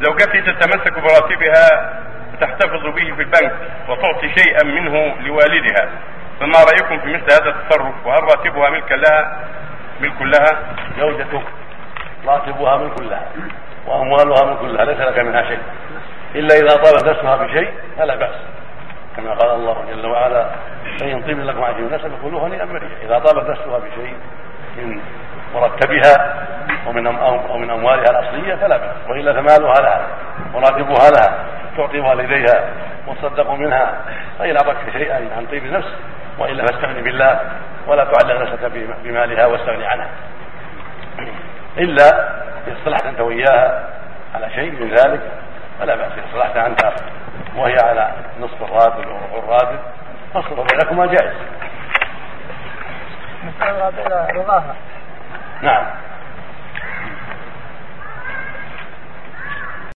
زوجتي تتمسك براتبها وتحتفظ به في البنك وتعطي شيئا منه لوالدها. فما رأيكم في مثل هذا التصرف؟ وهل راتبها ملكا لها؟ ملك لها؟ زوجتك راتبها ملك لها وأموالها ملك لها ليس لك منها شيء. إلا إذا طالت نفسها بشيء فلا بأس. كما قال الله جل وعلا فإن طيب لكم عجيب نسب كلوه هنيئا إذا طالت نفسها بشيء من مرتبها ومن أو من أموالها الأصلية فلا بأس وإلا فمالها لها وراتبها لها تعطي والديها وتصدق منها فان اعطتك شيئا عن طيب النفس وإلا فاستغني بالله ولا تعلق نفسك بمالها واستغني عنها. إلا ان اصطلحت أنت واياها على شيء من ذلك فلا بأس ان اصطلحت انت وهي على نصف الراتب أو الراتب فالصلح بينكما جائز. رضاها نعم.